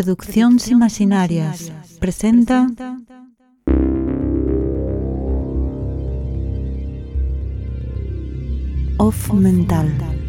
Produccións Imaginarias presenta Off Mental.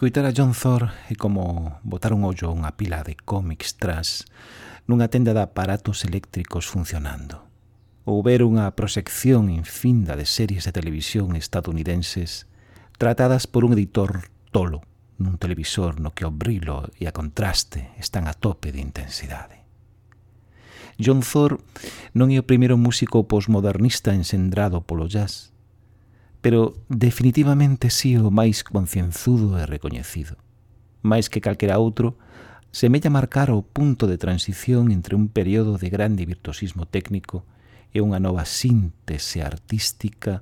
Escoitar a John Thor é como botar un ollo a unha pila de cómics tras nunha tenda de aparatos eléctricos funcionando ou ver unha proxección infinda de series de televisión estadounidenses tratadas por un editor tolo nun televisor no que o brilo e a contraste están a tope de intensidade. John Thor non é o primeiro músico posmodernista ensendrado polo jazz, pero definitivamente sí o máis concienzudo e recoñecido. Mais que calquera outro, semella marcar o punto de transición entre un período de grande virtuosismo técnico e unha nova síntese artística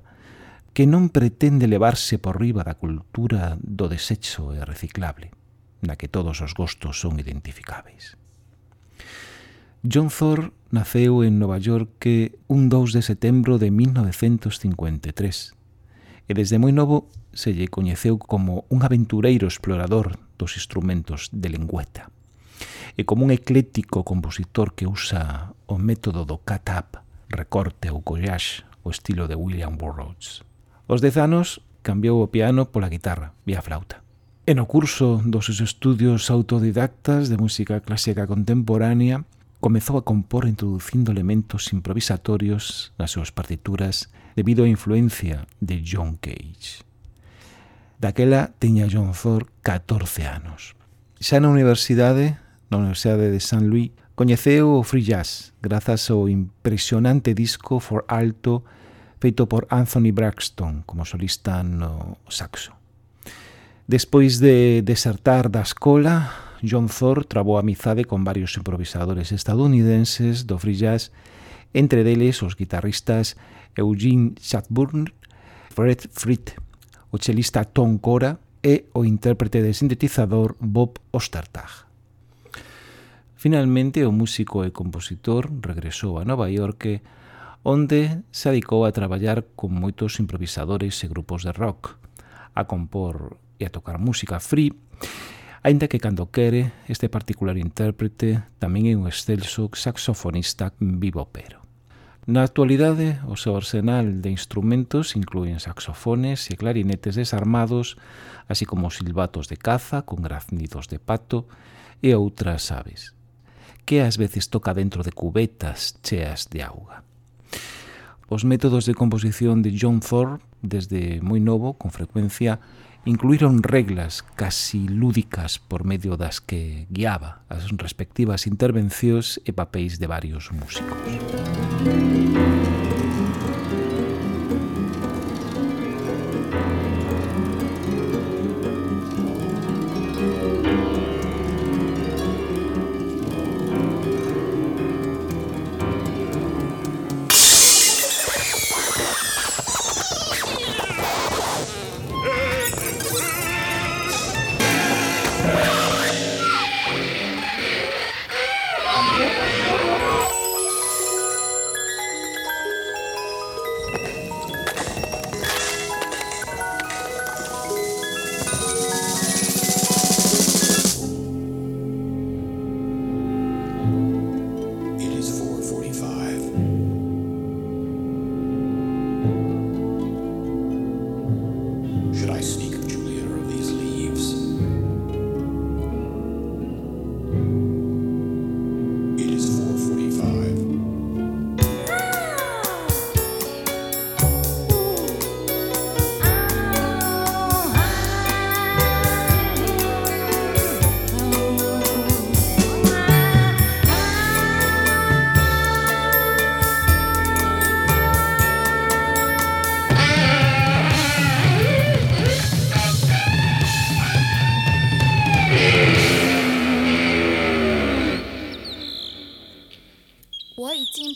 que non pretende levarse por riba da cultura do desecho e reciclable, na que todos os gostos son identificáveis. John Thor naceu en Nova York un 2 de setembro de 1953 e desde moi novo se lle coñeceu como un aventureiro explorador dos instrumentos de lengüeta e como un ecléctico compositor que usa o método do cut-up, recorte ou collage, o estilo de William Burroughs. Os dez anos cambiou o piano pola guitarra e a flauta. E no curso dos seus estudios autodidactas de música clásica contemporánea comezou a compor introducindo elementos improvisatorios nas súas partituras debido á influencia de John Cage. Daquela tiña John Thor 14 anos. Xa na universidade, na Universidade de San Luis, coñeceu o free jazz grazas ao impresionante disco for alto feito por Anthony Braxton como solista no saxo. Despois de desertar da escola, John Thor trabou amizade con varios improvisadores estadounidenses do free jazz, entre deles os guitarristas Eugene Shatburn, Fred Fritt, o chelista Tom Cora e o intérprete de sintetizador Bob Ostertag. Finalmente, o músico e compositor regresou a Nova York onde se adicou a traballar con moitos improvisadores e grupos de rock, a compor e a tocar música free Ainda que cando quere, este particular intérprete tamén é un excelso saxofonista vivopero. Na actualidade, o seu arsenal de instrumentos incluen saxofones e clarinetes desarmados, así como silbatos de caza con graznidos de pato e outras aves, que ás veces toca dentro de cubetas cheas de auga. Os métodos de composición de John Thorpe, desde moi novo, con frecuencia, incluíron reglas casi lúdicas por medio das que guiaba as respectivas intervencións e papéis de varios músicos.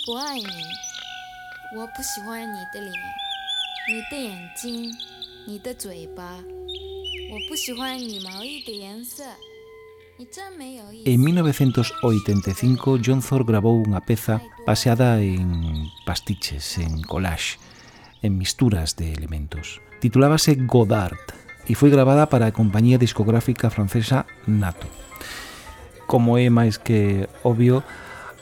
不爱你。我不喜欢你的脸，你的眼睛，你的嘴巴。我不喜欢你毛衣的颜色。En 1985, John Thor grabou unha peza baseada en pastiches, en collage, en misturas de elementos. Titulábase Godard e foi grabada para a compañía discográfica francesa Nato. Como é máis que obvio,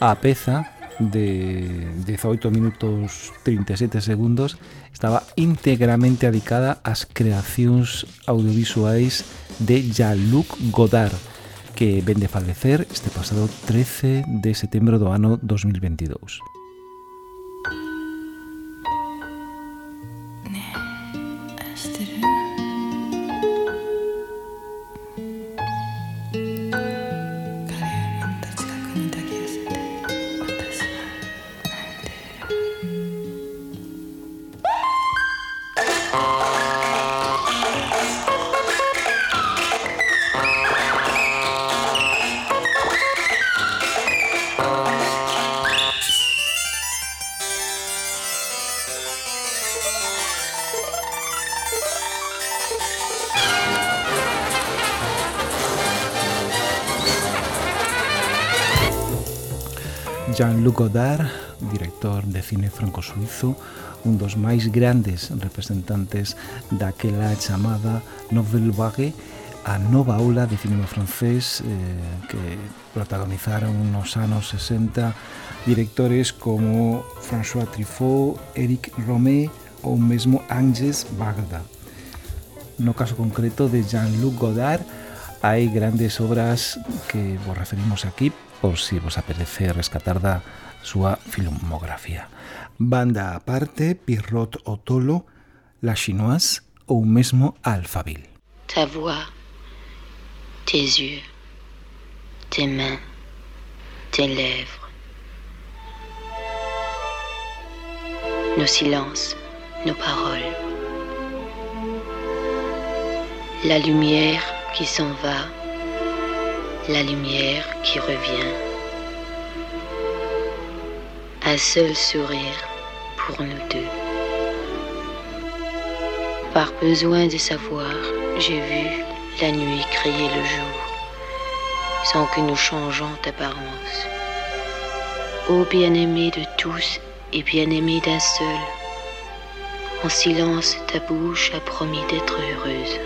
a peza de 18 minutos 37 segundos estaba íntegramente dedicada ás creacións audiovisuais de Jean-Luc Godard que vende falecer este pasado 13 de setembro do ano 2022. Jean-Luc Godard, director de cine franco-suizo, un dos máis grandes representantes daquela chamada Nouvelle Vague, a nova aula de cinema francés eh, que protagonizaron nos anos 60 directores como François Truffaut, Eric Romé ou mesmo Ángels Bagda. No caso concreto de Jean-Luc Godard, hai grandes obras que vos referimos aquí, por si vos apetece rescatar da súa filmografía. Banda aparte, Pirrot Otolo, La Chinoise ou mesmo Alphaville. Ta voix, tes yeux, tes mains, tes lèvres, nos silences, nos paroles, la lumière qui s'en va la lumière qui revient. Un seul sourire pour nous deux. Par besoin de savoir, j'ai vu la nuit crier le jour, sans que nous changeons d'apparence. Ô bien-aimé de tous et bien-aimé d'un seul, en silence ta bouche a promis d'être heureuse.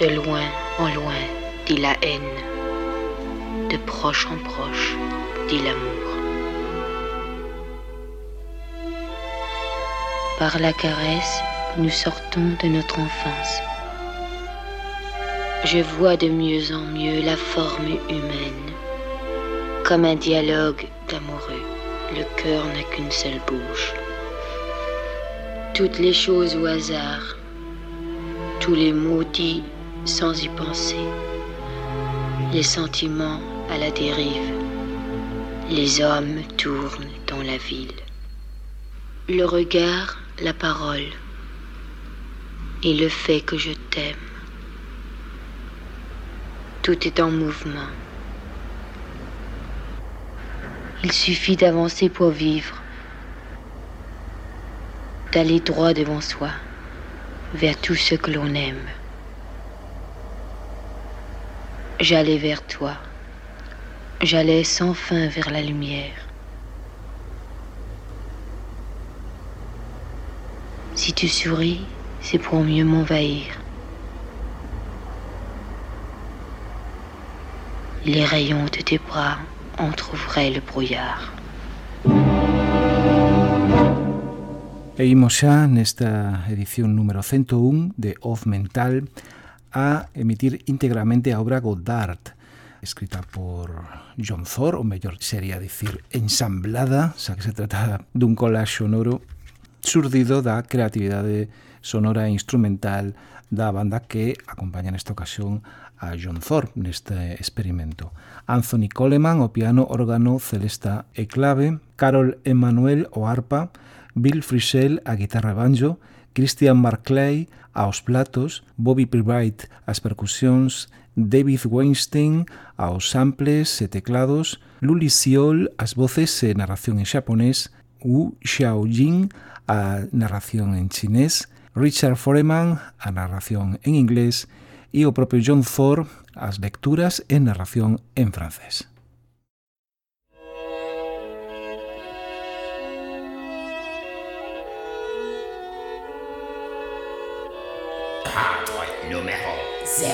De loin en loin, dit la haine. De proche en proche, dit l'amour. Par la caresse, nous sortons de notre enfance. Je vois de mieux en mieux la forme humaine. Comme un dialogue d'amoureux, le cœur n'a qu'une seule bouche. Toutes les choses au hasard, tous les mots dits sans y penser. Les sentiments à la dérive. Les hommes tournent dans la ville. Le regard, la parole. Et le fait que je t'aime. Tout est en mouvement. Il suffit d'avancer pour vivre, d'aller droit devant soi, vers tout ce que l'on aime. J'allais vers toi. J'allais sans fin vers la lumière. Si tu souris, c'est pour mieux m'envahir. Les rayons de tes bras entr'ouvraient le brouillard. Edición número 101 de Off Mental a emitir íntegramente a obra Godard, escrita por John Thor, ou mellor sería dicir ensamblada, xa que se trata dun collage sonoro surdido da creatividade sonora e instrumental da banda que acompaña nesta ocasión a John Thor neste experimento. Anthony Coleman, o piano, órgano, celesta e clave, Carol Emanuel, o arpa, Bill Frisell, a guitarra banjo, Christian Marclay aos platos, Bobby Private ás percusións, David Weinstein aos samples e teclados, Luli Siol ás voces e narración en xaponés, Wu Xiaojin a narración en chinés, Richard Foreman a narración en inglés e o propio John Thor as lecturas e narración en francés. 0.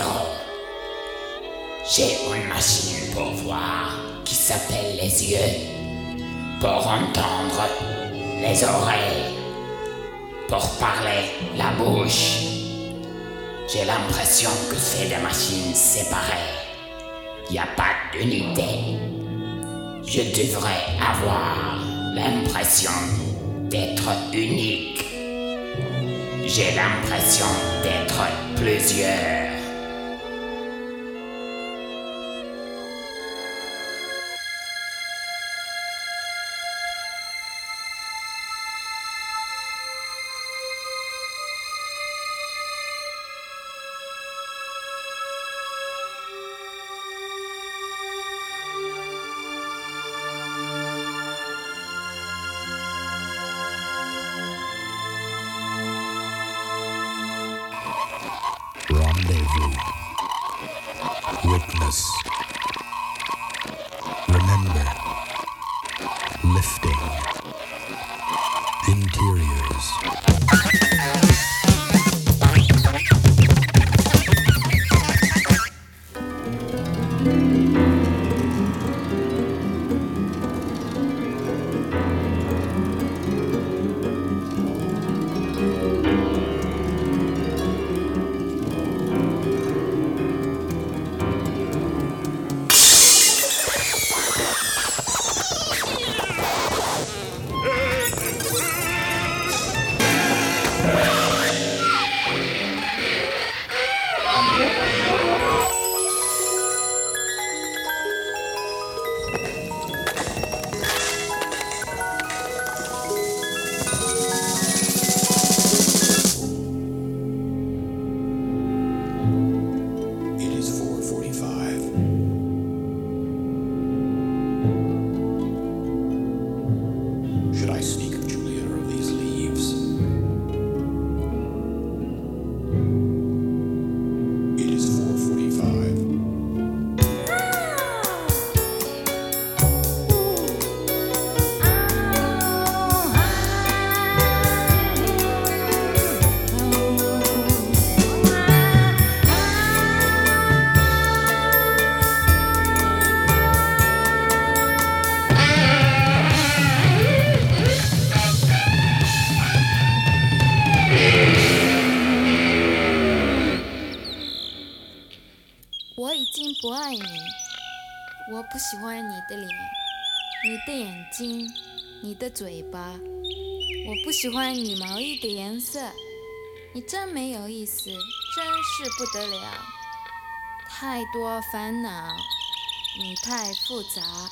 J'ai une machine pour voir qui s'appelle les yeux, pour entendre les oreilles, pour parler la bouche. J'ai l'impression que c'est des machines séparées. Il n'y a pas d'unité. Je devrais avoir l'impression d'être unique. J'ai l'impression d'être plusieurs. 嘴巴，我不喜欢你毛衣的颜色，你真没有意思，真是不得了，太多烦恼，你太复杂。”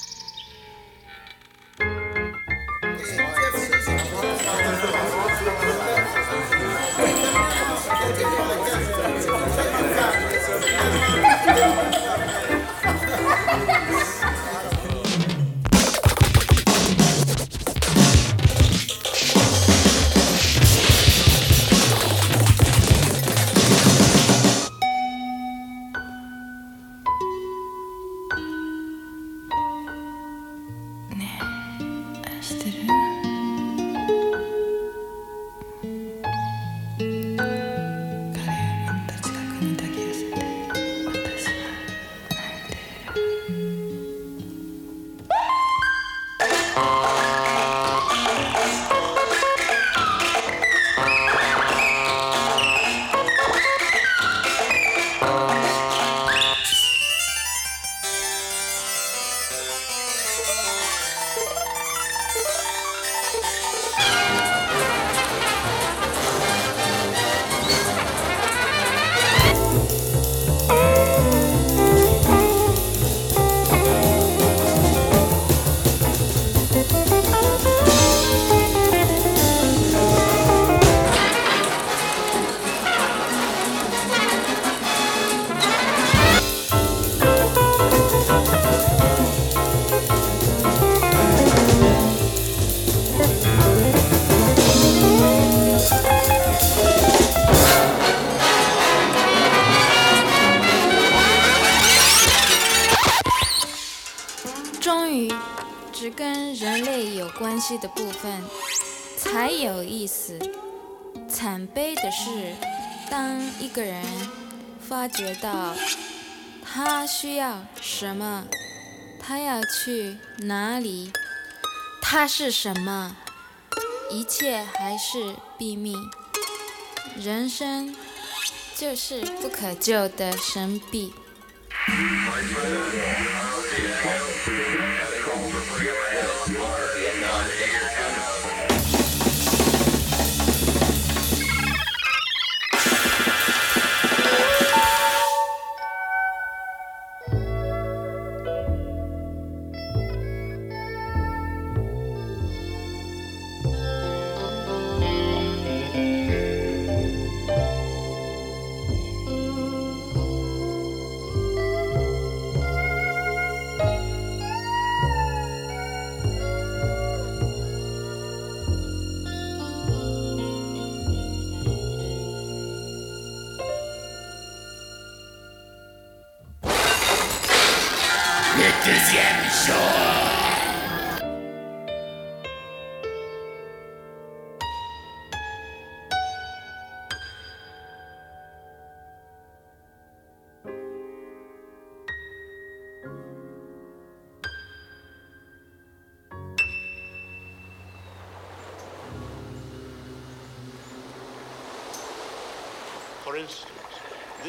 觉到他需要什么他要去哪里他是什么一切还是秘密。人生就是不可救的神秘。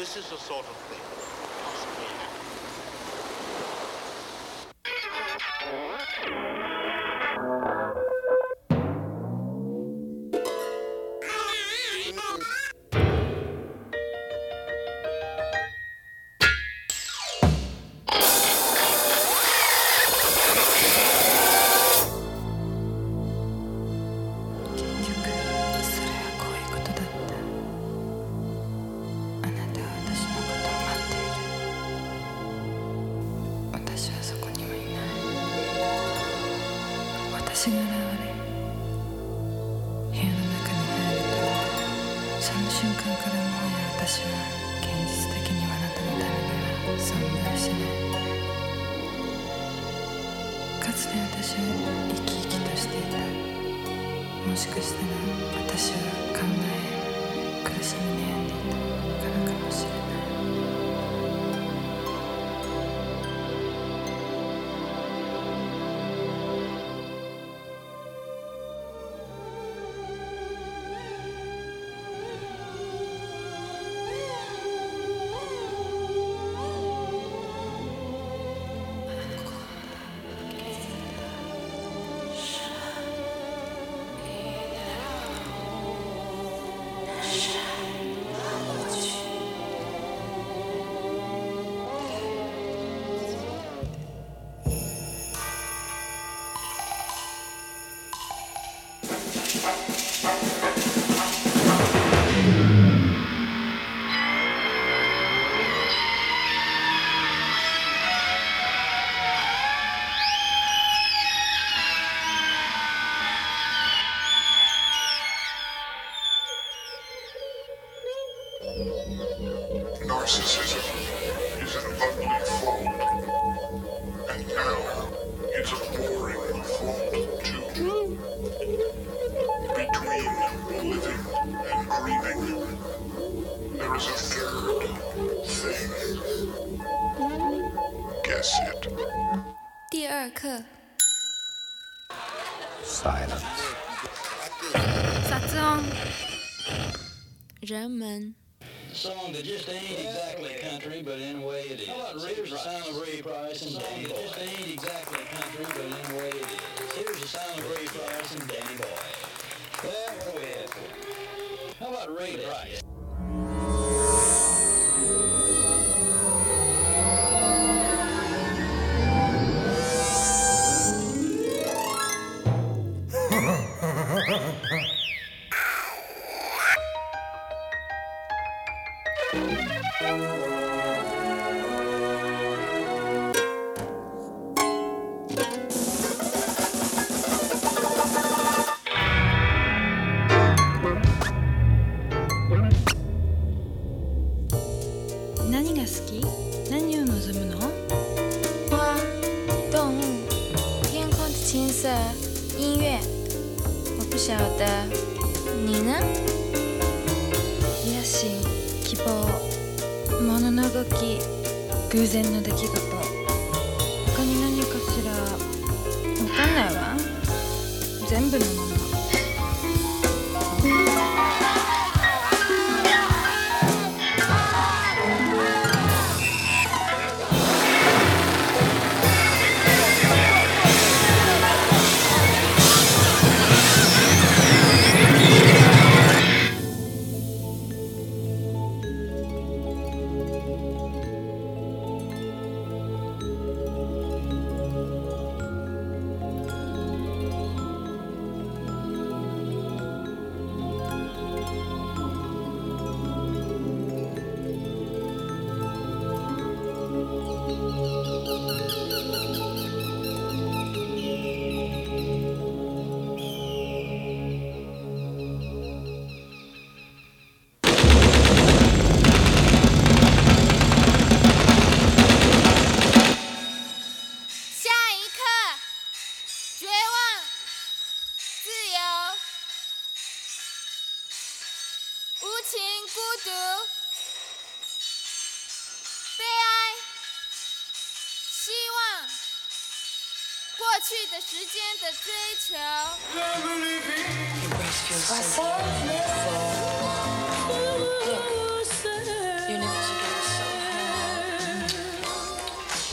This is the sort of thing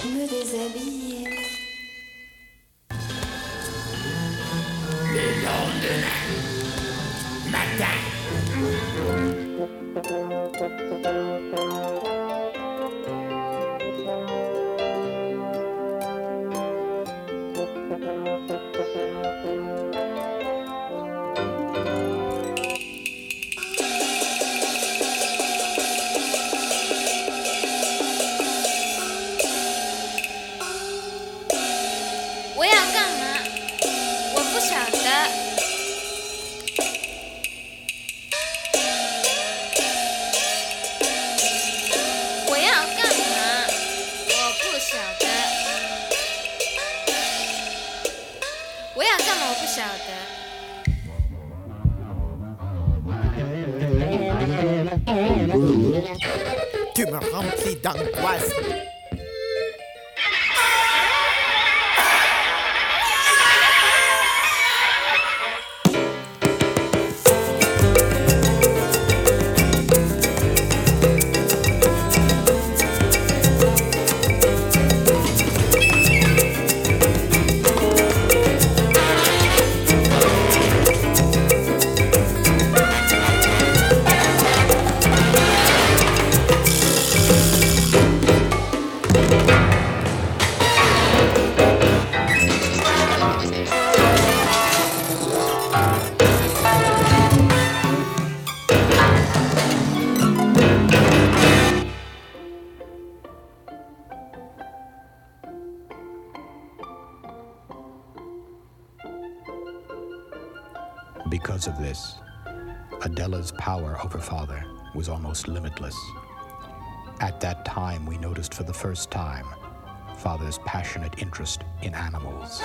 me déshabille. Because of this, Adela's power over father was almost limitless. At that time, we noticed for the first time father's passionate interest in animals.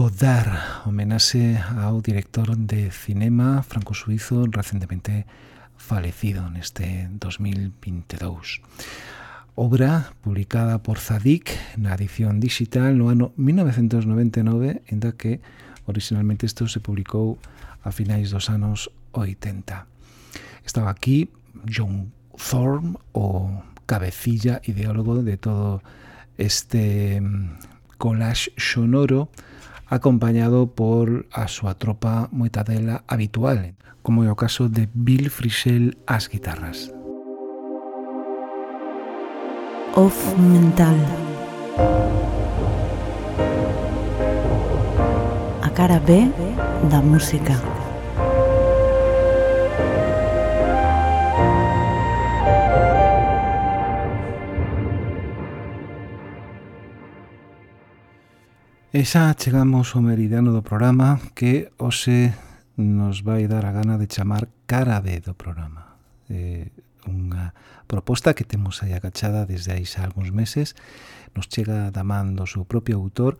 Godard, homenaxe ao director de cinema franco-suizo recentemente falecido neste 2022. Obra publicada por Zadig na edición digital no ano 1999, en que originalmente isto se publicou a finais dos anos 80. Estaba aquí John Thorne, o cabecilla ideólogo de todo este mm, collage sonoro, acompañado por a súa tropa moita dela habitual, como é o caso de Bill Frisell ás guitarras. Off mental. A cara B da música. E xa chegamos ao meridiano do programa que hoxe nos vai dar a gana de chamar cara B do programa. Eh, unha proposta que temos aí agachada desde aí xa algúns meses, nos chega da man do seu propio autor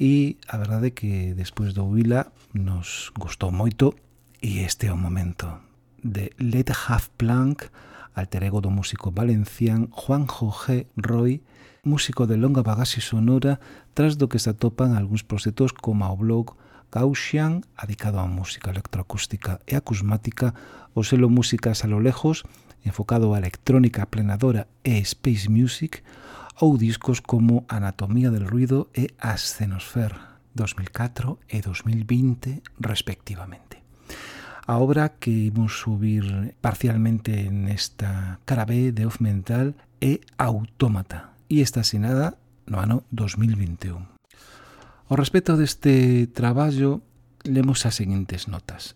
e a verdade é que despois do Vila nos gustou moito e este é o momento de Let Half Plank alter ego do músico valencián Juan Jorge Roy, músico de longa bagaxe sonora tras do que se atopan algúns proxectos como o blog Gaussian, adicado á música electroacústica e acusmática, o selo Músicas a lo lejos, enfocado á electrónica plenadora e space music, ou discos como Anatomía del ruido e Ascenosphere, 2004 e 2020, respectivamente. A obra que imos subir parcialmente nesta cara B de Off Mental é Autómata, e está asinada no ano 2021. Ao respecto deste traballo, lemos as seguintes notas.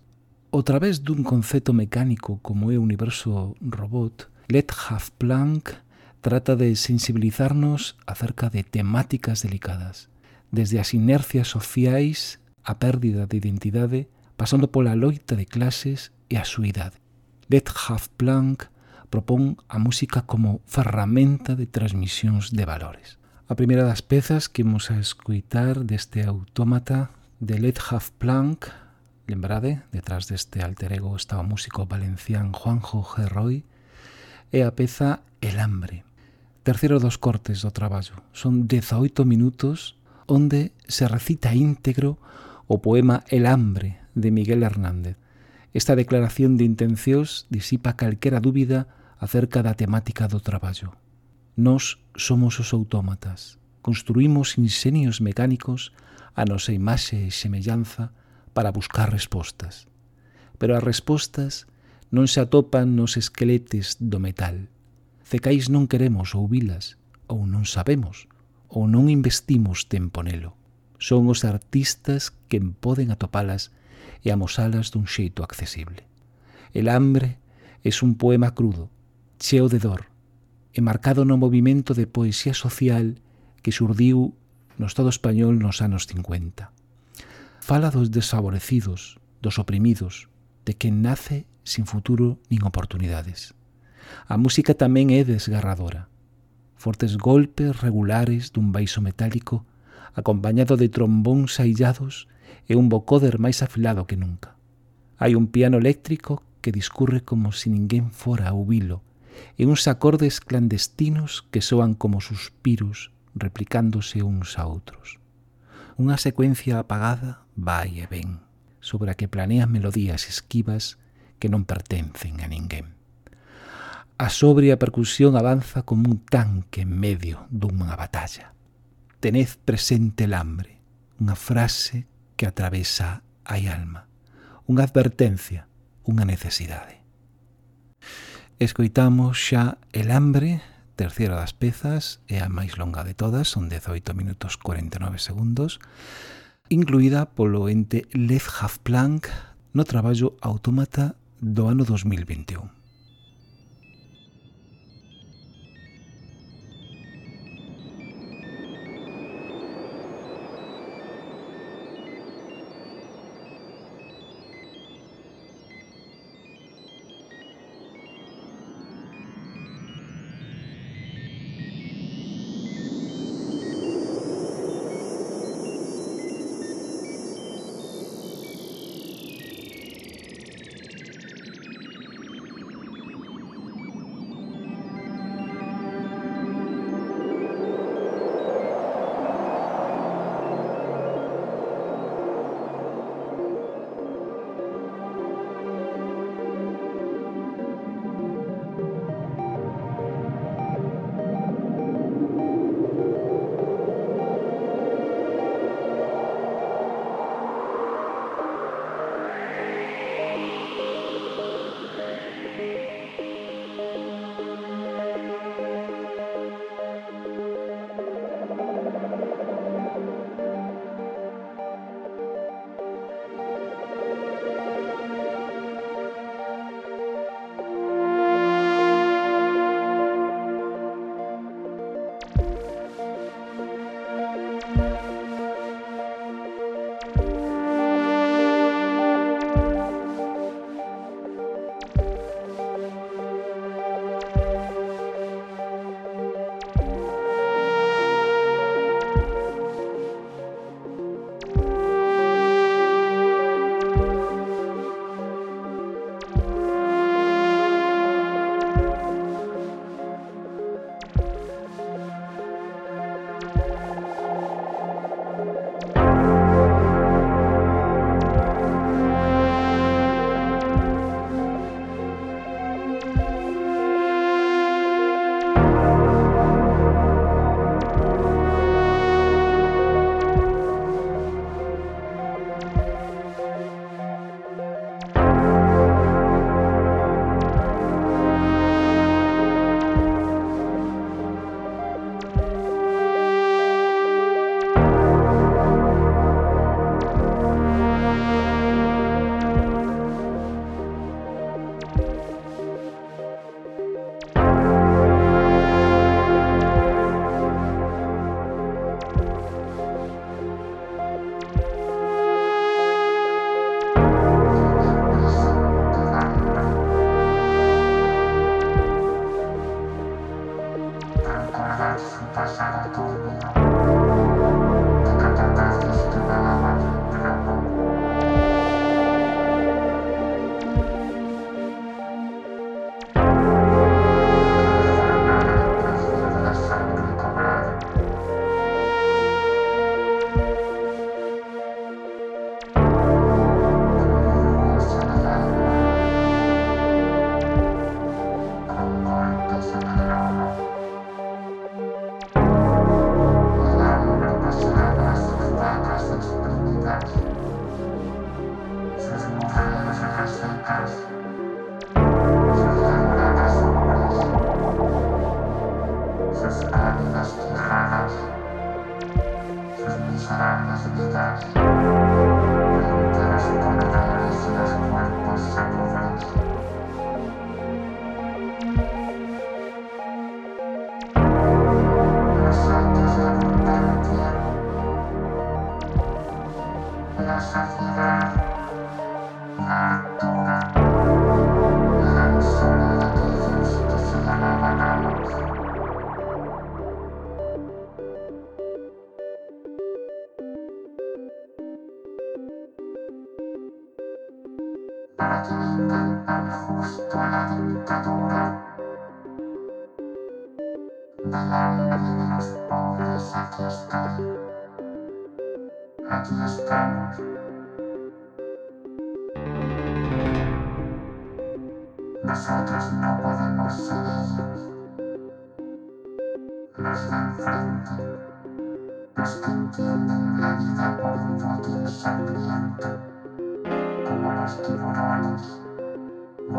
O través dun concepto mecánico como é o universo robot, Let Have Planck trata de sensibilizarnos acerca de temáticas delicadas, desde as inercias sociais, a pérdida de identidade, pasando pola loita de clases e a suidade. have Planck propón a música como ferramenta de transmisións de valores. A primeira das pezas que imos a escuitar deste autómata de Let Have Planck, lembrade, detrás deste alter ego está o músico valencián Juanjo Gerroy, é a peza El Hambre. Terceiro dos cortes do traballo. Son 18 minutos onde se recita íntegro o poema El Hambre de Miguel Hernández. Esta declaración de intencións disipa calquera dúbida acerca da temática do traballo. Nós somos os autómatas, construímos insenios mecánicos a nosa imaxe e semellanza para buscar respostas. Pero as respostas non se atopan nos esqueletes do metal. Cecais non queremos ouvilas, ou non sabemos, ou non investimos tempo nelo. Son os artistas que poden atopalas e amosalas dun xeito accesible. El hambre é un poema crudo, cheo de dor e marcado no movimento de poesía social que surdiu no Estado español nos anos 50. Fala dos desfavorecidos, dos oprimidos, de quen nace sin futuro nin oportunidades. A música tamén é desgarradora. Fortes golpes regulares dun baixo metálico acompañado de trombóns aillados e un vocoder máis afilado que nunca. Hai un piano eléctrico que discurre como se si ninguén fora o vilo, e uns acordes clandestinos que soan como suspiros replicándose uns a outros. Unha secuencia apagada vai e ven, sobre a que planean melodías esquivas que non pertencen a ninguén. A sobria percusión avanza como un tanque en medio dunha batalla. Tened presente el hambre, unha frase que atravesa a alma, unha advertencia, unha necesidade. Escoitamos xa El hambre, terceira das pezas, e a máis longa de todas, son 18 minutos 49 segundos, incluída polo ente Lev Half Planck no traballo Autómata do ano 2021.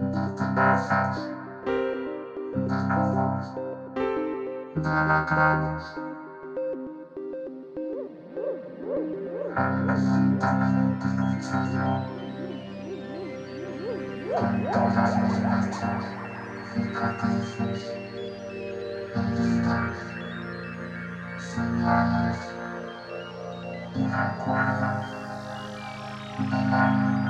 Tazas. Tazas. Lentamente con todas mis manchas, cicatrices, heridas, señales y recuerdos del alma.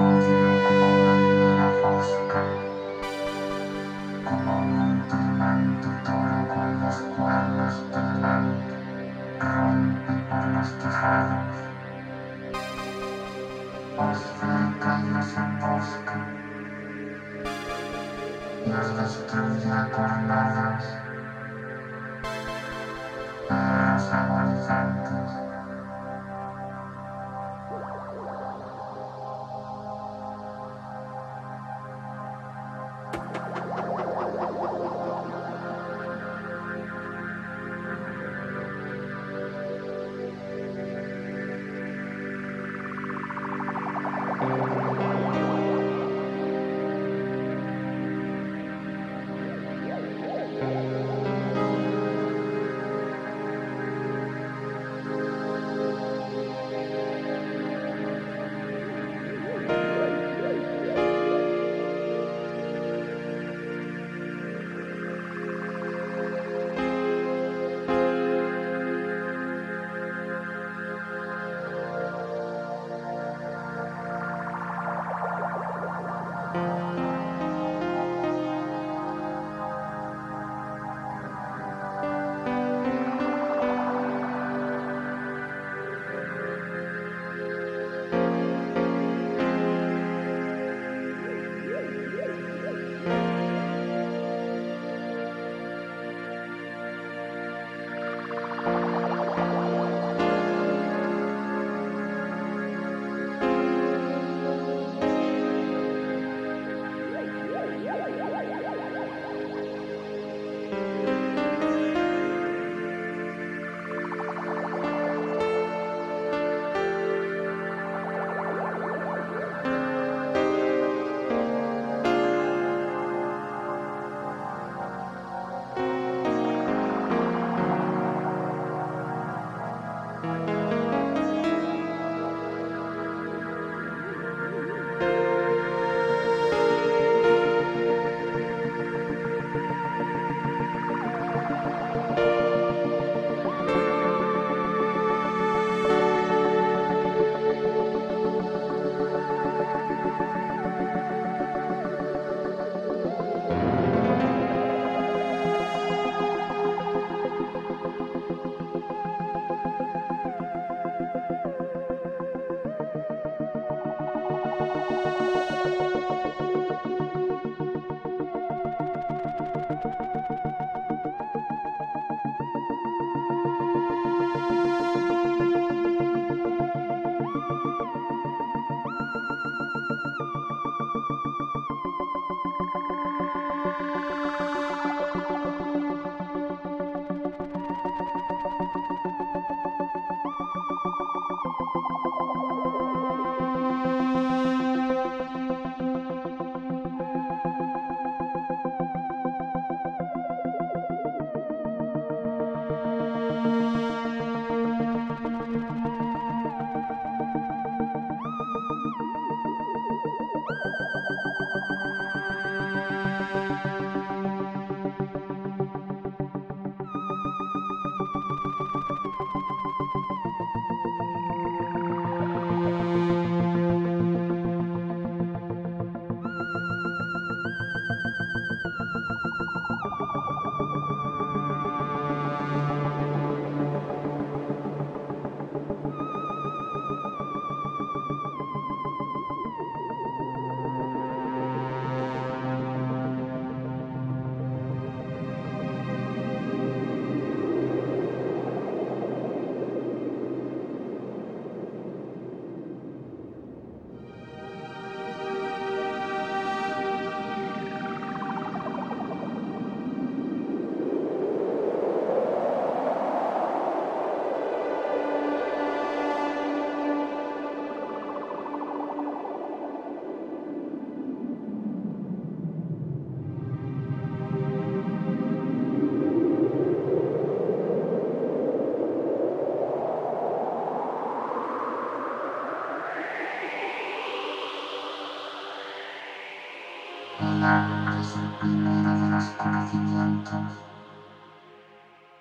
sentimiento.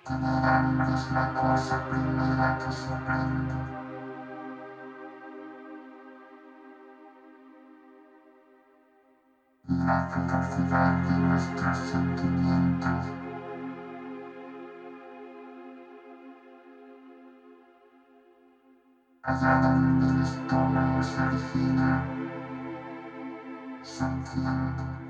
Amar es la cosa primera que sorprendo. La capacidad de nuestros sentimientos. Allá donde el estómago se origina, se entiende.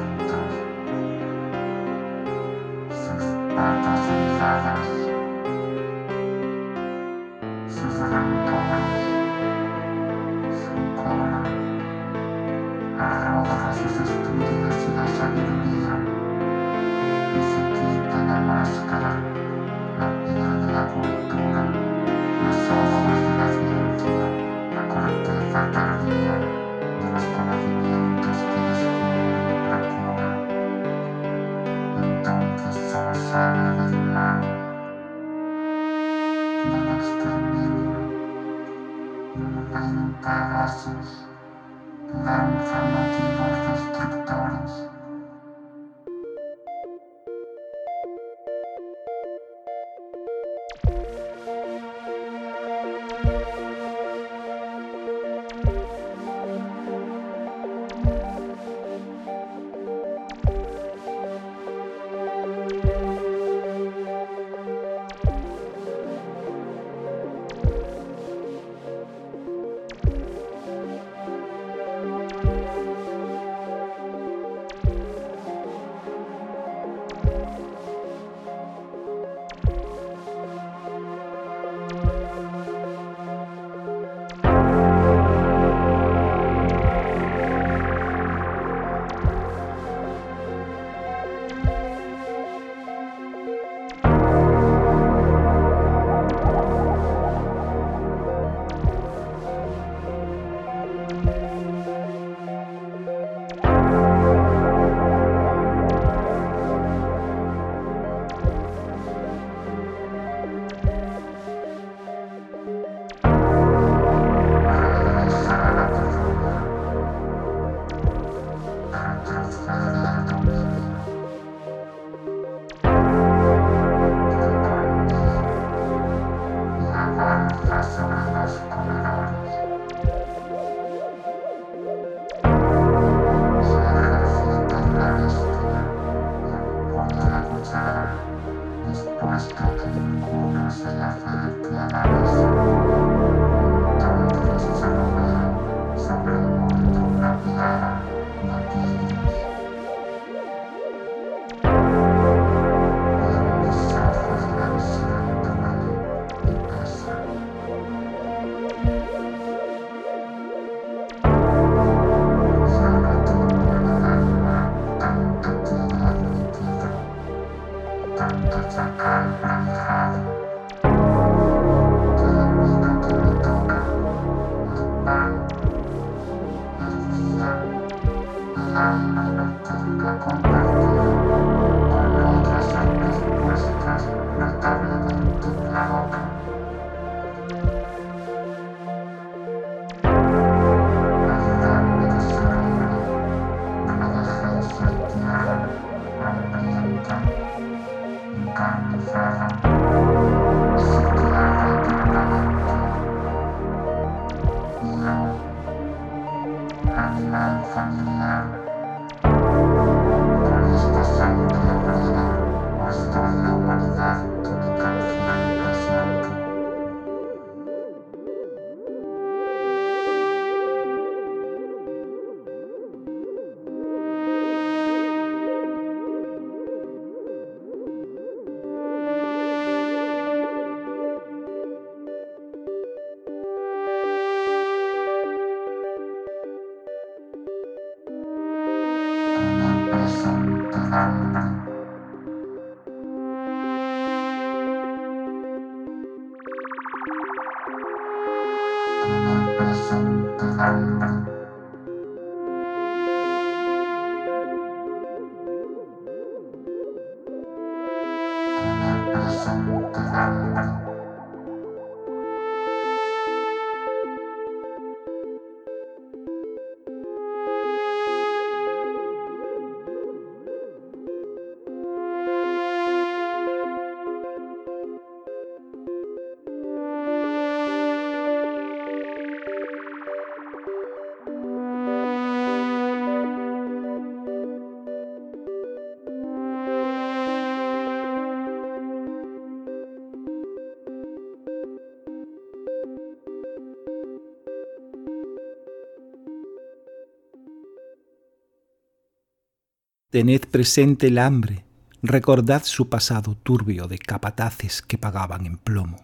Tened presente el hambre, recordad su pasado turbio de capataces que pagaban en plomo.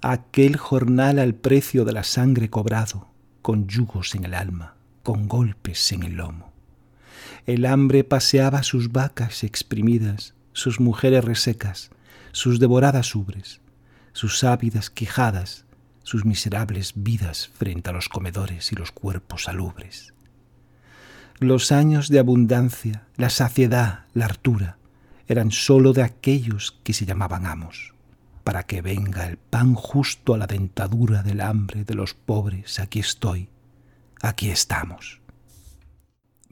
Aquel jornal al precio de la sangre cobrado, con yugos en el alma, con golpes en el lomo. El hambre paseaba sus vacas exprimidas, sus mujeres resecas, sus devoradas ubres, sus ávidas quijadas, sus miserables vidas frente a los comedores y los cuerpos salubres. Los años de abundancia, la saciedad, la hartura, eran sólo de aquellos que se llamaban amos, para que venga el pan justo a la dentadura del hambre de los pobres, aquí estoy, aquí estamos.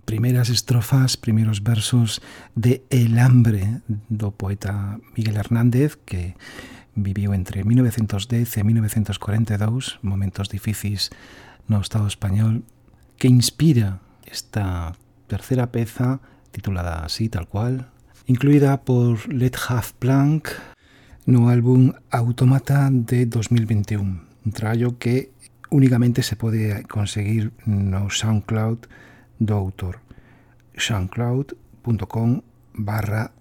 Primeras estrofas, primeros versos de El hambre do poeta Miguel Hernández, que viviu entre 1910 e 1942, momentos difíciles no Estado español, que inspira esta tercera peza titulada así, tal cual, incluída por Let Half Plank no álbum Automata de 2021, un traballo que únicamente se pode conseguir no SoundCloud do autor. Soundcloud.com barra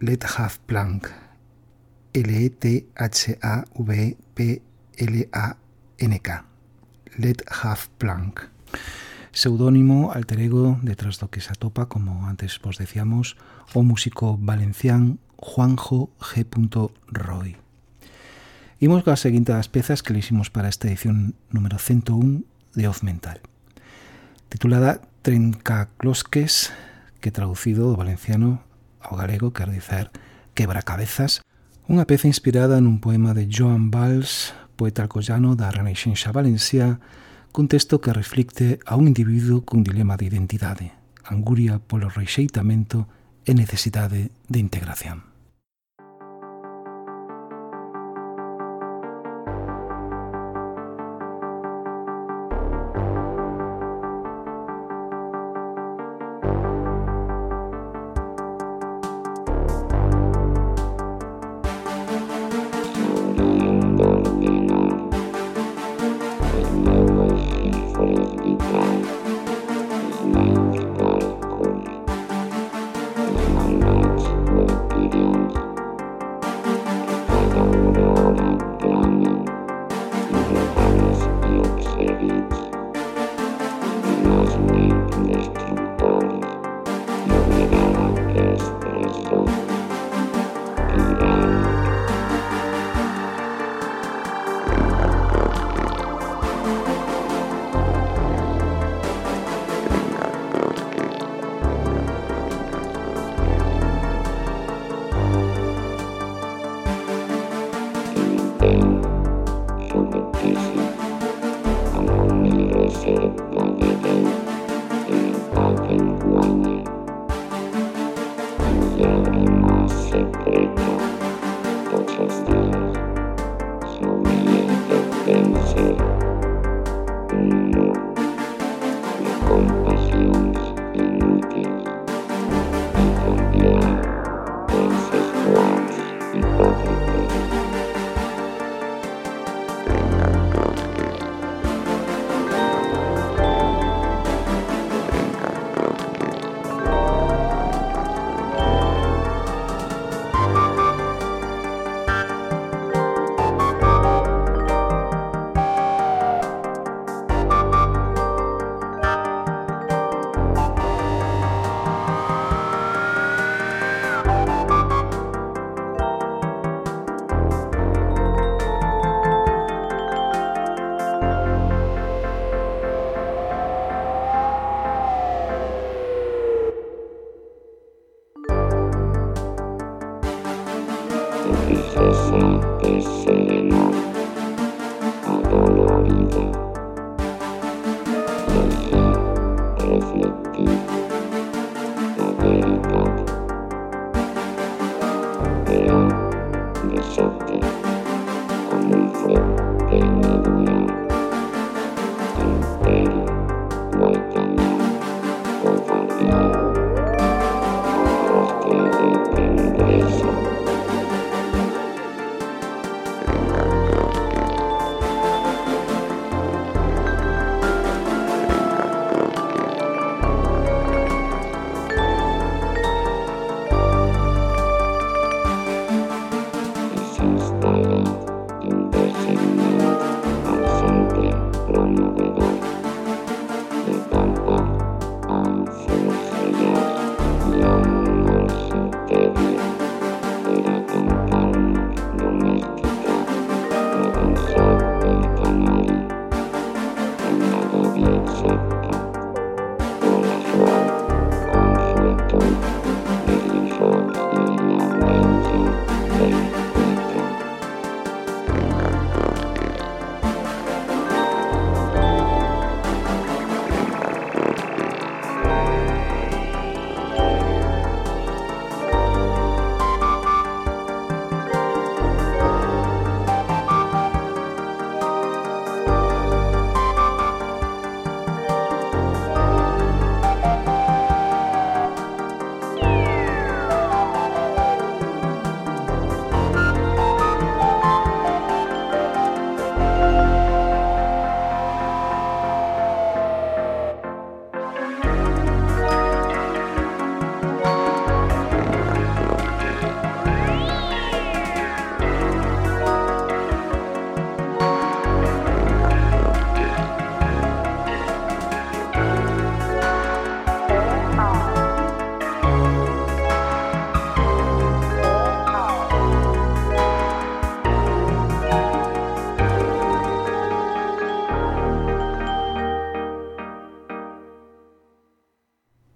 Let Half Plank L-E-T-H-A-V-P-L-A-N-K Let Half Plank pseudónimo alter ego detrás do que se atopa, como antes vos decíamos, o músico valencián Juanjo G. Roy. Imos coa seguinte das pezas que le hicimos para esta edición número 101 de Oz Mental, titulada Trencaclosques, que traducido do valenciano ao galego quer dizer quebracabezas, unha peza inspirada nun poema de Joan Valls, poeta alcoyano da Reneixenxa Valencia, cun texto que reflicte a un individuo cun dilema de identidade, anguria polo rexeitamento e necesidade de integración.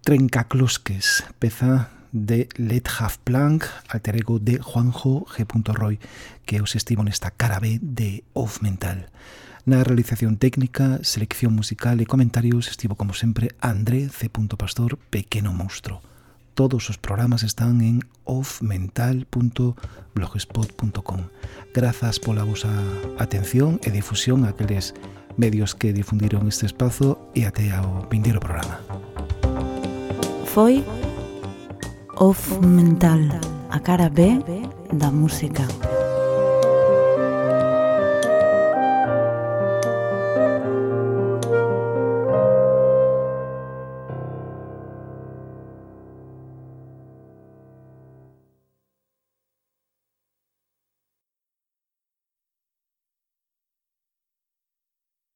Trencaclosques, peza de Let Have Plank, alter ego de Juanjo G. Roy, que os estivo nesta cara B de Off Mental. Na realización técnica, selección musical e comentarios estivo como sempre André C. Pastor, Pequeno Monstro. Todos os programas están en offmental.blogspot.com. Grazas pola vosa atención e difusión a aqueles medios que difundiron este espazo e até ao vindeiro programa foi Off Mental, a cara B da música.